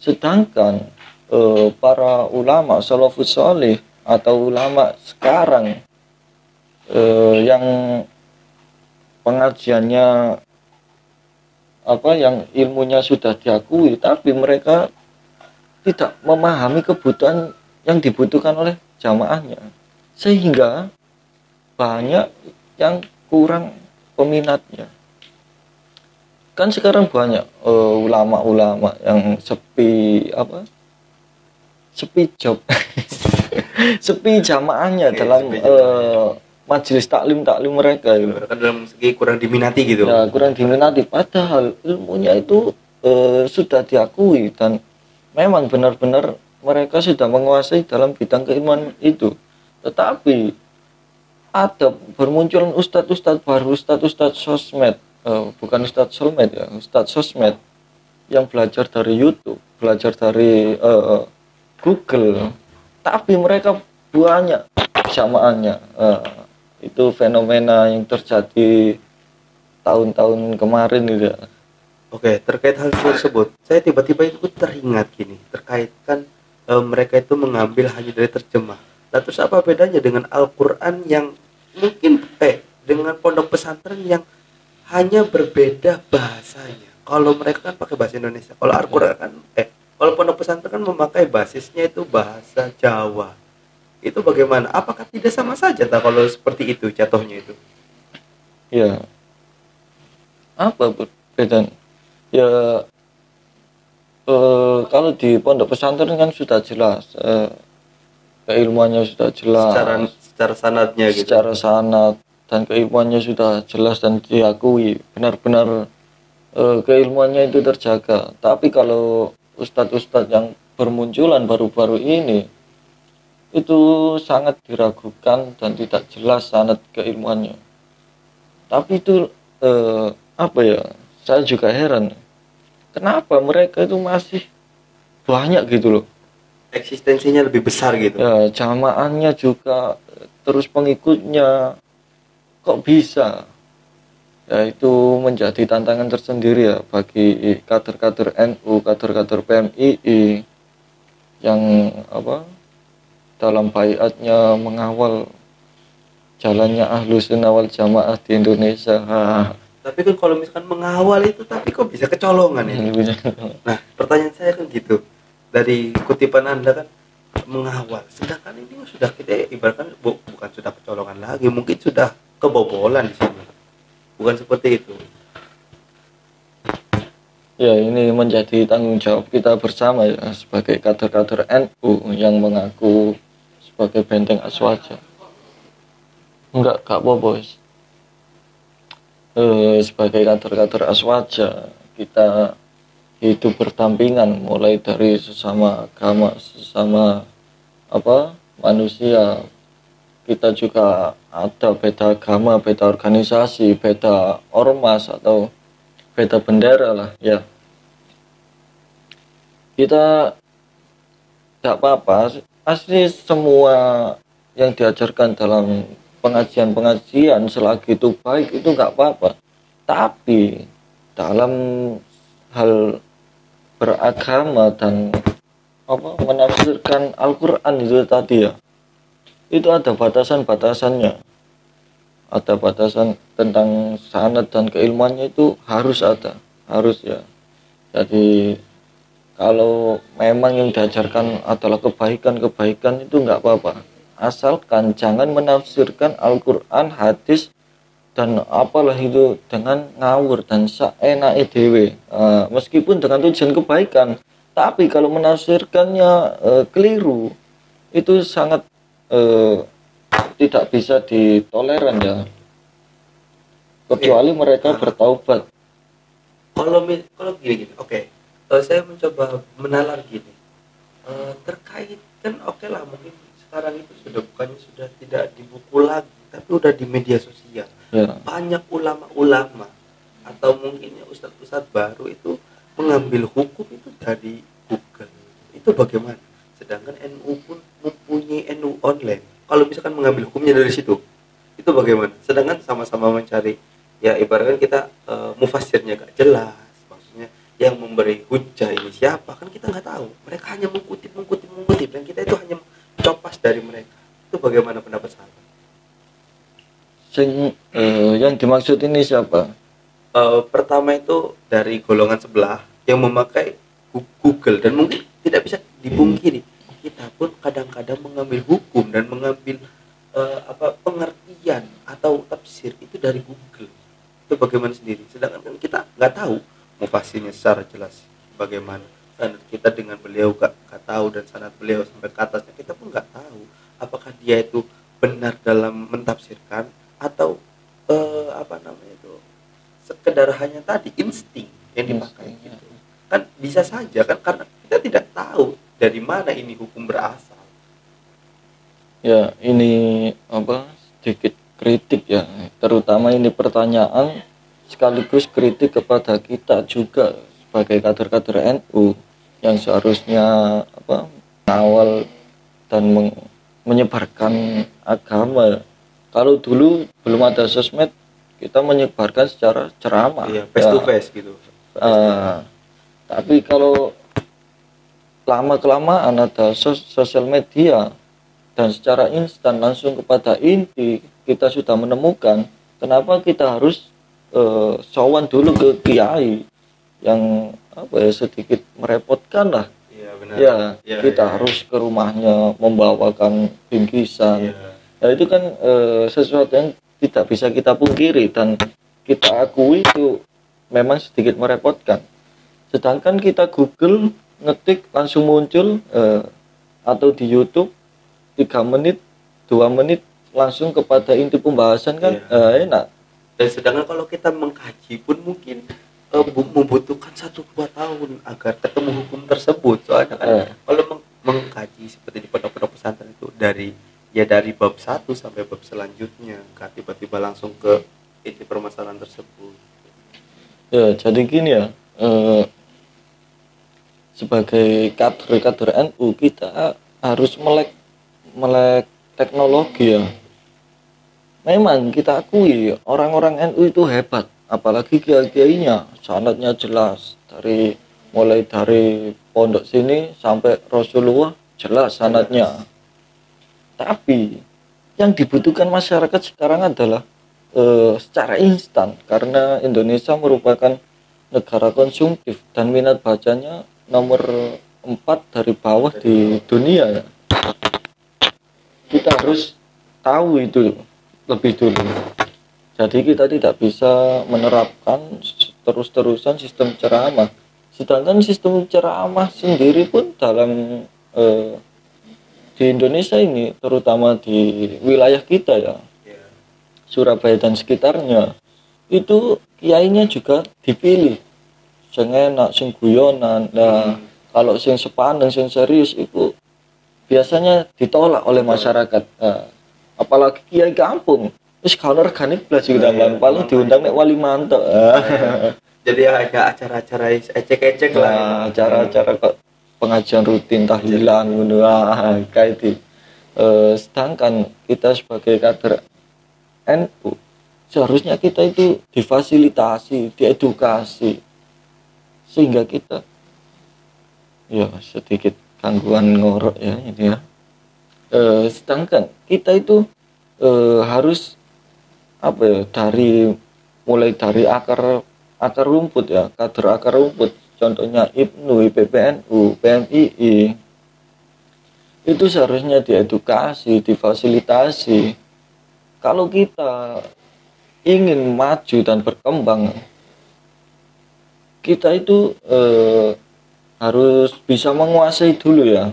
Sedangkan eh, para ulama salafus soleh atau ulama sekarang eh, yang pengajiannya apa yang ilmunya sudah diakui tapi mereka tidak memahami kebutuhan yang dibutuhkan oleh jamaahnya. Sehingga banyak yang kurang peminatnya. Kan sekarang banyak eh, ulama-ulama yang sepi apa sepi job. Sepi jamaahnya dalam sepi eh, majelis taklim taklim mereka gitu. dalam segi kurang diminati gitu. Ya kurang diminati. Padahal ilmunya itu eh, sudah diakui dan memang benar-benar mereka sudah menguasai dalam bidang keilmuan itu. Tetapi ada bermunculan ustadz-ustadz baru ustadz-ustadz sosmed. Eh, bukan ustadz sosmed ya ustadz sosmed yang belajar dari YouTube belajar dari eh, Google. Tapi mereka banyak jamaahnya Eh, itu fenomena yang terjadi tahun-tahun kemarin gitu. Oke, terkait hal tersebut, saya tiba-tiba itu teringat gini, terkait kan eh, mereka itu mengambil hanya dari terjemah. Nah, terus apa bedanya dengan Al-Qur'an yang mungkin eh dengan pondok pesantren yang hanya berbeda bahasanya. Kalau mereka kan pakai bahasa Indonesia, kalau Al-Qur'an kan eh kalau pondok pesantren kan memakai basisnya itu bahasa Jawa. Itu bagaimana? Apakah tidak sama saja tak kalau seperti itu jatuhnya itu? ya apa perbedaan ya eh, kalau di pondok pesantren kan sudah jelas eh, keilmuannya sudah jelas Secara secara sanadnya gitu. secara sanad dan keilmuannya sudah jelas dan diakui benar-benar eh, keilmuannya itu terjaga tapi kalau ustadz-ustadz yang bermunculan baru-baru ini itu sangat diragukan dan tidak jelas sanad keilmuannya. Tapi itu eh, apa ya saya juga heran. Kenapa mereka itu masih banyak gitu loh? Eksistensinya lebih besar gitu. Ya jamaahnya juga terus pengikutnya. Kok bisa? Ya itu menjadi tantangan tersendiri ya bagi kader-kader NU kader-kader PMII yang apa dalam bayatnya mengawal jalannya ahlu sunnah wal jamaah di Indonesia. Ha, tapi kan kalau misalkan mengawal itu tapi kok bisa kecolongan ini? Nah pertanyaan saya kan gitu. Dari kutipan anda kan mengawal. Sedangkan ini sudah kita ibaratkan bu- bukan sudah kecolongan lagi mungkin sudah kebobolan di sini. Bukan seperti itu. Ya ini menjadi tanggung jawab kita bersama ya sebagai kader-kader NU yang mengaku sebagai benteng aswaja. Enggak, kak bos. Eh, sebagai kader-kader aswaja kita hidup berdampingan mulai dari sesama agama, sesama apa manusia. Kita juga ada beda agama, beda organisasi, beda ormas atau beda bendera lah ya kita tidak apa-apa asli semua yang diajarkan dalam pengajian-pengajian selagi itu baik itu nggak apa-apa. Tapi dalam hal beragama dan apa menafsirkan Al-Quran itu tadi ya itu ada batasan-batasannya. Ada batasan tentang sanad dan keilmuannya itu harus ada harus ya. Jadi kalau memang yang diajarkan adalah kebaikan-kebaikan itu nggak apa-apa. Asalkan jangan menafsirkan Al-Quran hadis dan apalah itu dengan ngawur dan seenak dewe Eh, meskipun dengan tujuan kebaikan tapi kalau menafsirkannya eh, keliru itu sangat eh, tidak bisa ditoleran ya. Kecuali mereka bertaubat. Kalau kalau gini gini. Oke Eh, saya mencoba menalar gini. Eh, terkait kan oke lah mungkin sekarang itu sudah bukannya sudah tidak di buku lagi tapi udah di media sosial. Ya. Banyak ulama-ulama atau mungkin ya ustadz-ustadz baru itu mengambil hukum itu dari Google. Itu bagaimana? Sedangkan NU pun mempunyai NU online. Kalau misalkan mengambil hukumnya dari situ itu bagaimana? Sedangkan sama-sama mencari ya ibaratkan kita eh, mufasirnya gak jelas yang memberi hujah ini siapa? Kan kita nggak tahu. Mereka hanya mengkutip mengkutip mengkutip. Dan kita itu hanya copas dari mereka. Itu bagaimana pendapat sahabat sing eh, yang dimaksud ini siapa? Eh, pertama itu dari golongan sebelah yang memakai Google. Dan mungkin tidak bisa dipungkiri. Kita pun kadang-kadang mengambil hukum dan mengambil eh, apa pengertian atau tafsir itu dari Google. Itu bagaimana sendiri? Sedangkan kan kita nggak tahu mufasirnya secara jelas bagaimana. Sanad kita dengan beliau gak, gak tahu dan sanad beliau sampai ke atasnya kita pun nggak tahu apakah dia itu benar dalam mentafsirkan atau eh, apa namanya itu sekedar hanya tadi insting yang dipakai Insting, ya. gitu. Kan bisa saja kan karena kita tidak tahu dari mana ini hukum berasal. Ya ini apa sedikit kritik ya. Terutama ini pertanyaan sekaligus kritik kepada kita juga sebagai kader-kader NU yang seharusnya apa mengawal dan meng- menyebarkan agama. Kalau dulu belum ada sosmed kita menyebarkan secara ceramah. Iya face to Ya, face gitu. Eh, tapi kalau lama kelamaan ada sos- sosial media dan secara instan langsung kepada inti kita sudah menemukan kenapa kita harus eh, sowan dulu ke kiai yang apa ya sedikit merepotkan lah iya benar ya Iya, kita iya. harus ke rumahnya membawakan bingkisan iya Nah, itu kan eh, sesuatu yang tidak bisa kita pungkiri dan kita akui itu memang sedikit merepotkan. Sedangkan kita Google ngetik langsung muncul eh, atau di YouTube tiga menit, dua menit langsung kepada inti pembahasan kan eh, enak. Dan sedangkan kalau kita mengkaji pun mungkin bu- membutuhkan satu dua tahun agar ketemu hukum tersebut. Soalnya kan Eh. kalau meng- mengkaji seperti di pondok-pondok pesantren itu dari ya dari bab satu sampai bab selanjutnya nggak tiba-tiba langsung ke inti permasalahan tersebut. Ya jadi gini ya eh, sebagai kader-kader NU kita harus melek melek teknologi ya memang kita akui orang-orang NU itu hebat apalagi kiai-kiainya. Sanatnya jelas dari mulai dari pondok sini sampai Rasulullah jelas sanatnya. Tapi yang dibutuhkan masyarakat sekarang adalah eh, secara instan karena Indonesia merupakan negara konsumtif dan minat bacanya nomor 4 dari bawah di dunia ya. Kita harus tahu itu lebih dulu. Jadi kita tidak bisa menerapkan terus-terusan sistem ceramah. Sedangkan sistem ceramah sendiri pun dalam eh, di Indonesia ini, terutama di wilayah kita ya, Surabaya dan sekitarnya, itu kiainya juga dipilih. Sing enak, sing guyonan. Nah, kalau sing sepaneng, sing serius itu biasanya ditolak oleh masyarakat. Nah, apalagi kiai kampung. Terus kalau organik belas juga dan paling diundang nek wali mantep. jadi ya ada acara-acara ecek-ecek lah. Nah, acara-acara kok pengajian rutin tahlilan ngono ah, kayak itu. Eh, sedangkan kita sebagai kader NU seharusnya kita itu difasilitasi, diedukasi sehingga kita ya sedikit gangguan ngorok ya ini ya. Eh, sedangkan kita itu eh, harus apa ya dari mulai dari akar akar rumput ya kader akar rumput. Contohnya IPNU, IPPNU, PMII itu seharusnya diedukasi, difasilitasi. Kalau kita ingin maju dan berkembang kita itu eh, harus bisa menguasai dulu Ya.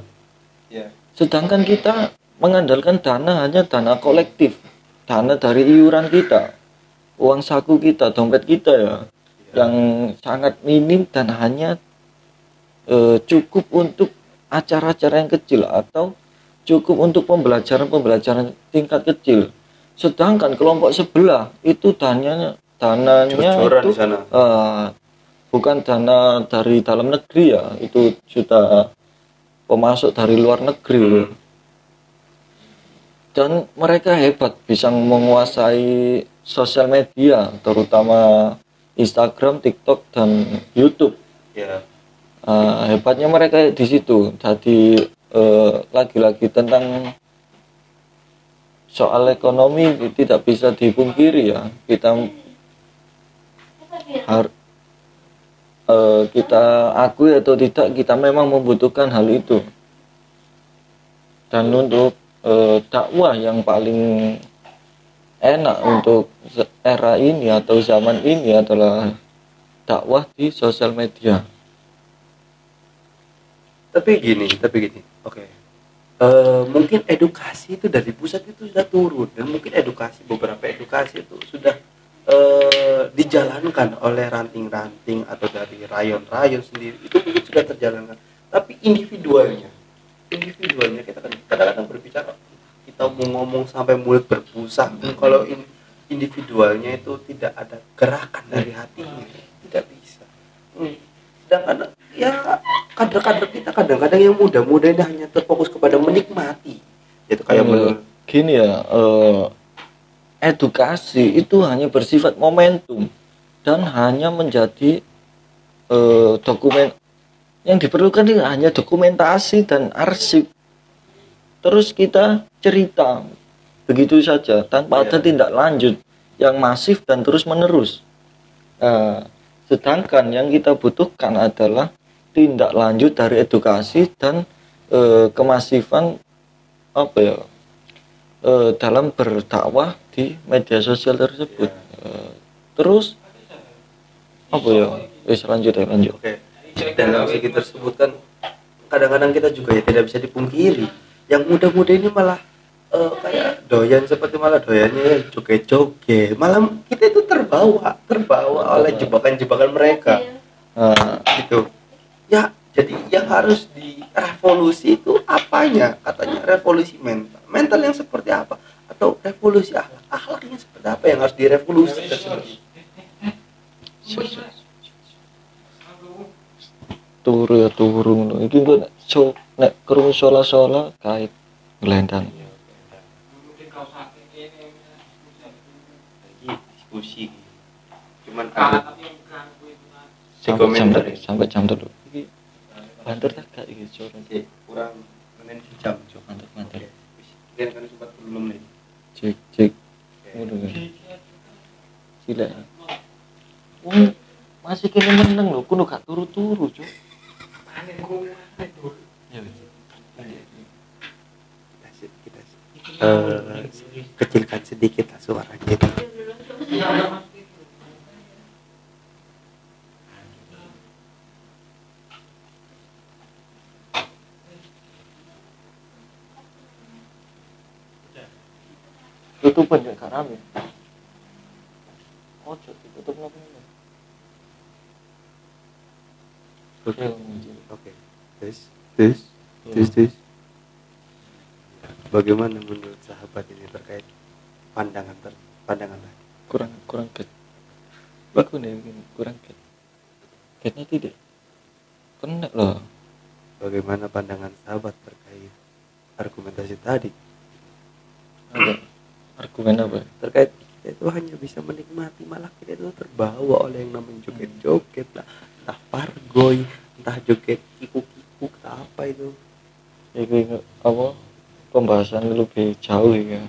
Sedangkan kita mengandalkan dana hanya dana kolektif dana dari iuran kita uang saku kita dompet kita ya yang sangat minim dan hanya eh, cukup untuk acara-acara yang kecil atau cukup untuk pembelajaran-pembelajaran tingkat kecil sedangkan kelompok sebelah itu dananya dananya itu sana. eh, bukan dana dari dalam negeri ya itu sudah pemasok dari luar negeri. Dan mereka hebat bisa menguasai sosial media terutama Instagram, TikTok dan YouTube. Ya. Eh, hebatnya mereka di situ. Jadi eh, lagi-lagi tentang soal ekonomi tidak bisa dipungkiri ya. Kita har eh, kita akui atau tidak kita memang membutuhkan hal itu. Dan untuk eh, dakwah yang paling enak untuk era ini atau zaman ini adalah dakwah di sosial media. Tapi gini tapi gini. Oke. Eh, mungkin edukasi itu dari pusat itu sudah turun dan mungkin edukasi beberapa edukasi itu sudah eh, dijalankan oleh ranting-ranting atau dari rayon-rayon sendiri itu mungkin sudah terjalankan. Tapi individualnya individualnya kita kan kadang-kadang berbicara kita mau ngomong sampai mulut berbusa. Kalau in- individualnya itu tidak ada gerakan dari hatinya tidak bisa. Hmm. sedangkan ya kader-kader kita kadang-kadang yang muda-muda ini hanya terfokus kepada menikmati. Itu kayak menurut gini ya eh, edukasi itu hanya bersifat momentum dan hanya menjadi eh, dokumen. Yang diperlukan itu hanya dokumentasi dan arsip. Terus kita cerita begitu saja tanpa ada Iya. tindak lanjut yang masif dan terus menerus Nah, sedangkan yang kita butuhkan adalah tindak lanjut dari edukasi dan eh, kemasifan apa ya eh, dalam berdakwah di media sosial tersebut Eh, terus apa ya wis lanjut ya lanjut Oke. Dalam segi tersebut kan kadang-kadang kita juga ya tidak bisa dipungkiri. Yang muda-muda ini malah eh, kayak doyan seperti malah doyannya ya joget-joget. Malah kita itu terbawa, terbawa oleh jebakan-jebakan mereka. Nah, Gitu. Ya, jadi yang harus di revolusi itu apanya katanya revolusi mental mental yang seperti apa atau revolusi akhlak. Akhlaknya seperti apa yang harus direvolusi? Turu ya turu ngono. Iki kok nek so nek krungu sola-sola kait ngelendang. Lagi diskusi cuman si sampai jam telu- sampai jam telu iki banter tak gak iki kurang menen jam mantap mantap kan kan sempat belum nih cek cek ngono kan sila. Wong masih kene meneng lho kudu gak turu-turu cuk. Ya kita kita eh, kecilkan sedikit lah suara kita tutupan gak rame ojo ditutup nopo oke. Oke. oke tes tes tes tes bagaimana menurut sahabat ini terkait pandangan ter pandangan lain? Kurang kurang get Iku nih mungkin kurang get getnya tidak. Kena loh. Bagaimana pandangan sahabat terkait argumentasi tadi? Apa argumen apa? Terkait kita itu hanya bisa menikmati malah kita itu terbawa oleh yang namanya joget-joget lah. Entah pargoy entah joget kiku-kiku entah apa itu. Iku apa? Pembahasan lebih jauh ya.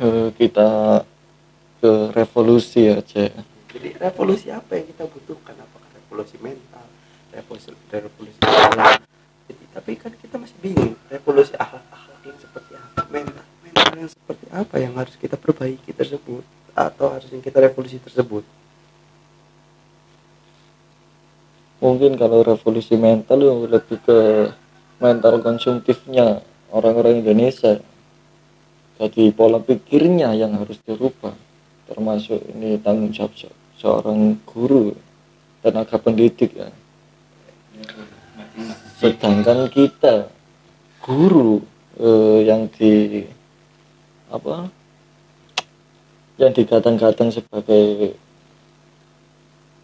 Eh, kita ke revolusi aja. Jadi revolusi apa yang kita butuhkan? Apakah revolusi mental revolusi revolusi akhlak jadi tapi kan kita masih bingung revolusi akhlak akhlak yang seperti apa? Mental mental yang seperti apa yang harus kita perbaiki tersebut? Atau harus yang kita revolusi tersebut? Mungkin kalau revolusi mental lebih ke mental konsumtifnya orang-orang Indonesia. Jadi pola pikirnya yang harus dirubah. Termasuk ini tanggung jawab se- seorang guru tenaga pendidik ya sedangkan kita guru eh, yang di apa yang dikatakan-katakan sebagai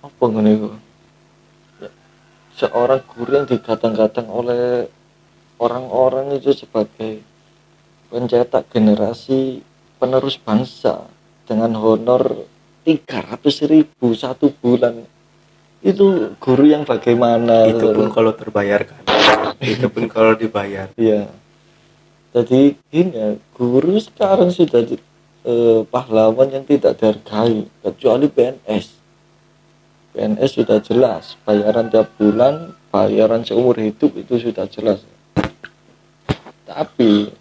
apa iku? seorang guru yang dikatakan oleh orang-orang itu sebagai pencetak generasi penerus bangsa dengan honor 300 ribu satu bulan itu guru yang bagaimana itu pun kalau terbayarkan itu pun kalau dibayar Iya. Jadi gini ya, guru sekarang sudah di- eh, pahlawan yang tidak dihargai kecuali PNS. PNS sudah jelas, bayaran tiap bulan, bayaran seumur hidup itu sudah jelas. Tapi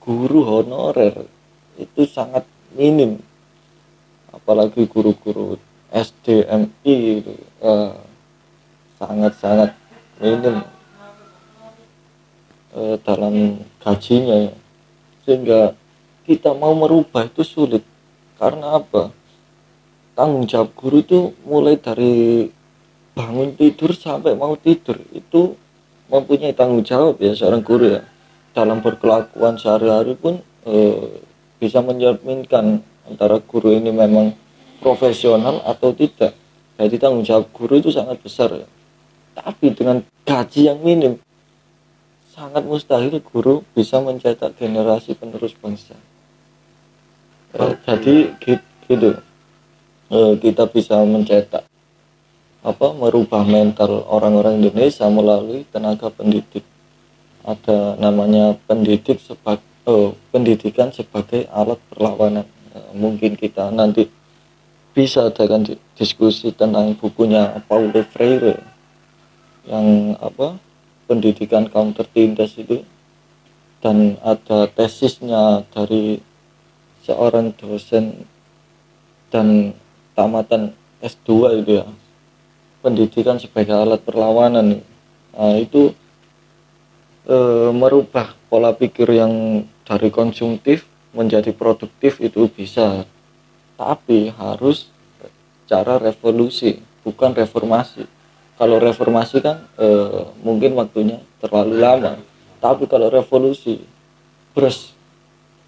guru honorer itu sangat minim, apalagi guru-guru SDMI itu eh, sangat-sangat minim eh, dalam gajinya ya. sehingga kita mau merubah itu sulit. Karena apa? Tanggung jawab guru itu mulai dari bangun tidur sampai mau tidur. Itu mempunyai tanggung jawab ya seorang guru ya. Dalam berkelakuan sehari-hari pun eh, bisa mencerminkan antara guru ini memang profesional atau tidak jadi tanggung jawab guru itu sangat besar ya. Tapi dengan gaji yang minim sangat mustahil guru bisa mencetak generasi penerus bangsa. Eh, jadi gi- gitu. Eh, kita bisa mencetak apa merubah mental orang-orang Indonesia melalui tenaga pendidik. Ada namanya pendidik sebagai pendidikan sebagai alat perlawanan. Eh, mungkin kita nanti bisa adakan di- diskusi tentang bukunya Paulo Freire yang apa pendidikan kaum tertindas itu. Dan ada tesisnya dari seorang dosen dan tamatan S2 itu ya. Pendidikan sebagai alat perlawanan. Nah, itu eh, merubah pola pikir yang dari konsumtif menjadi produktif itu bisa tapi harus cara revolusi bukan reformasi. Kalau reformasi kan eh, mungkin waktunya terlalu lama. Tapi kalau revolusi terus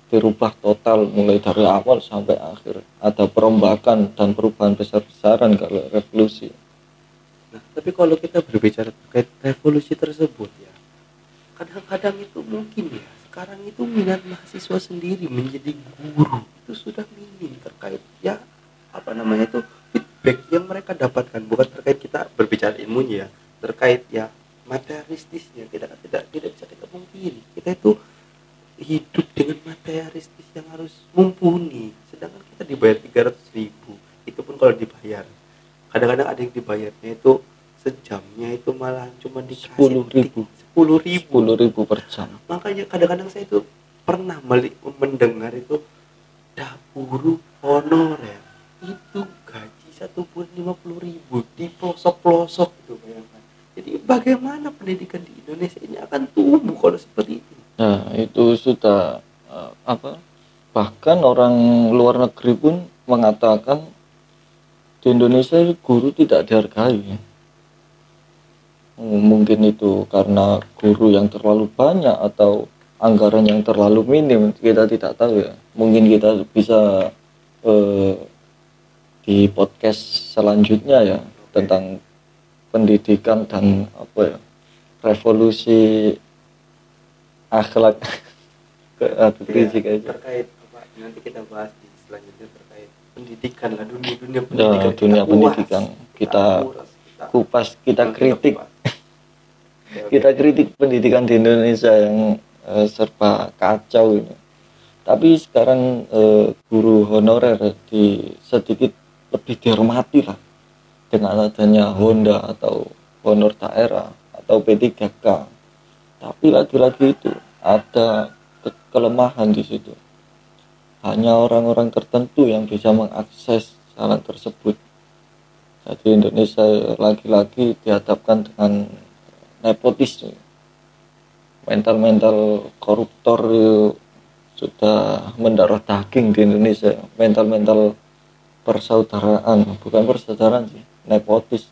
dirubah total mulai dari awal sampai akhir. Ada perombakan dan perubahan besar-besaran kalau revolusi. Nah, tapi kalau kita berbicara terkait revolusi tersebut ya, kadang-kadang itu mungkin ya, sekarang itu minat mahasiswa sendiri menjadi guru. Itu sudah minim terkait ya apa namanya itu feedback yang mereka dapatkan. Bukan terkait kita berbicara ilmunya ya, terkait ya materialistisnya. Tidak tidak tidak bisa kita pungkiri. Kita itu hidup dengan materialistis yang harus mumpuni. Sedangkan kita dibayar 300 ribu itu pun kalau dibayar. Kadang-kadang ada yang dibayarnya itu sejamnya itu malah cuma dikasih 10.000. sepuluh ribu sepuluh ribu per jam makanya kadang-kadang saya itu pernah mendengar itu dapuru honorer itu gaji satu bulan lima puluh ribu di pelosok-pelosok itu bayangkan jadi bagaimana pendidikan di Indonesia ini akan tumbuh kalau seperti itu Nah, itu sudah eh, apa? Bahkan orang luar negeri pun mengatakan di Indonesia guru tidak dihargai. Hmm, Mungkin itu karena guru yang terlalu banyak atau anggaran yang terlalu minim, kita tidak tahu ya. Mungkin kita bisa eh, di podcast selanjutnya ya tentang pendidikan dan apa ya revolusi akhlak ke Habib Rizik Iya, aja terkait apa nanti kita bahas di selanjutnya terkait pendidikan lah dunia dunia Ya, pendidikan dunia kuas, pendidikan. Kita kuras, kita- kupas kita kita kritik kupas. Kita kritik pendidikan di Indonesia yang eh, serba kacau ini. Tapi sekarang eh, guru honorer di sedikit lebih dihormati lah dengan adanya Honda atau honor daerah atau P3K tapi lagi-lagi itu ada ke- kelemahan di situ. Hanya orang-orang tertentu yang bisa mengakses jalan tersebut. Jadi Indonesia lagi-lagi dihadapkan dengan nepotisme. Mental-mental koruptor sudah mendarah daging di Indonesia. Mental-mental persaudaraan bukan persaudaraan sih nepotis.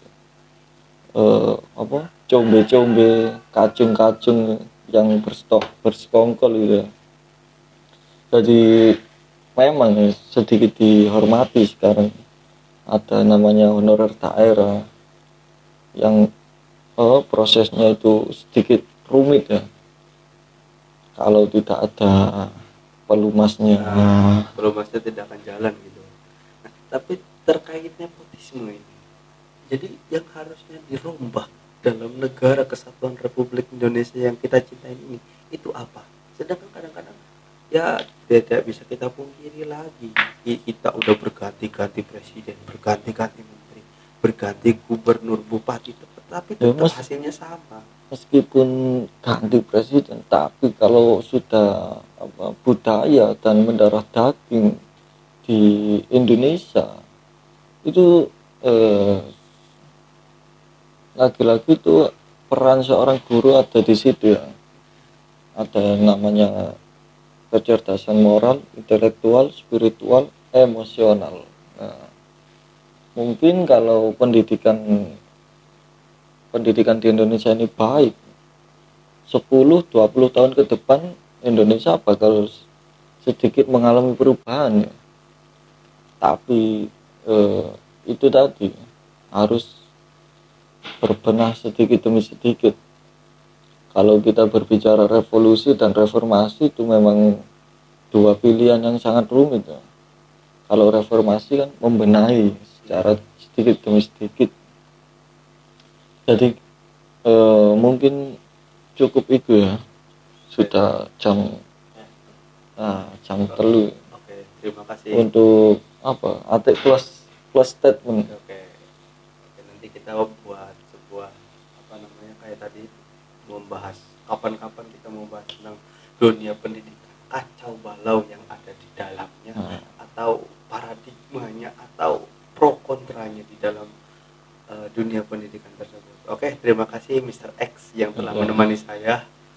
Eh, apa? Combe-combe kacung-kacung yang berstok bersekongkol gitu. Ya. jadi memang sedikit dihormati sekarang. Ada namanya honorer daerah yang oh, prosesnya itu sedikit rumit ya. Kalau tidak ada pelumasnya. Pelumasnya tidak akan jalan gitu. Nah, tapi terkait nepotisme ini, jadi yang harusnya dirombak dalam negara kesatuan Republik Indonesia yang kita cintai ini, itu apa? Sedangkan kadang-kadang ya tidak bisa kita pungkiri lagi, kita udah berganti-ganti presiden, berganti-ganti berganti gubernur, bupati, tapi Ya, tetap Mas. hasilnya sama. meskipun ganti presiden tapi kalau sudah apa, budaya dan mendarah daging di Indonesia itu eh, lagi-lagi itu peran seorang guru ada di situ ya ada yang namanya kecerdasan moral intelektual spiritual emosional Nah, mungkin kalau pendidikan pendidikan di Indonesia ini baik 10-20 tahun ke depan Indonesia bakal sedikit mengalami perubahan ya. tapi eh, itu tadi harus berbenah sedikit demi sedikit kalau kita berbicara revolusi dan reformasi itu memang dua pilihan yang sangat rumit ya. kalau reformasi kan membenahi secara sedikit demi sedikit jadi eh, mungkin cukup itu ya sudah jam nah, jam telu Oke, terima kasih. untuk apa atik plus plus statement Oke. Oke, nanti kita buat sebuah apa namanya kayak tadi membahas kapan-kapan kita membahas tentang dunia pendidikan kacau balau yang ada di dalamnya Nah. atau paradigmanya atau pro kontranya di dalam eh, dunia pendidikan tersebut. Oke, terima kasih Mr. X yang telah Oke. menemani saya.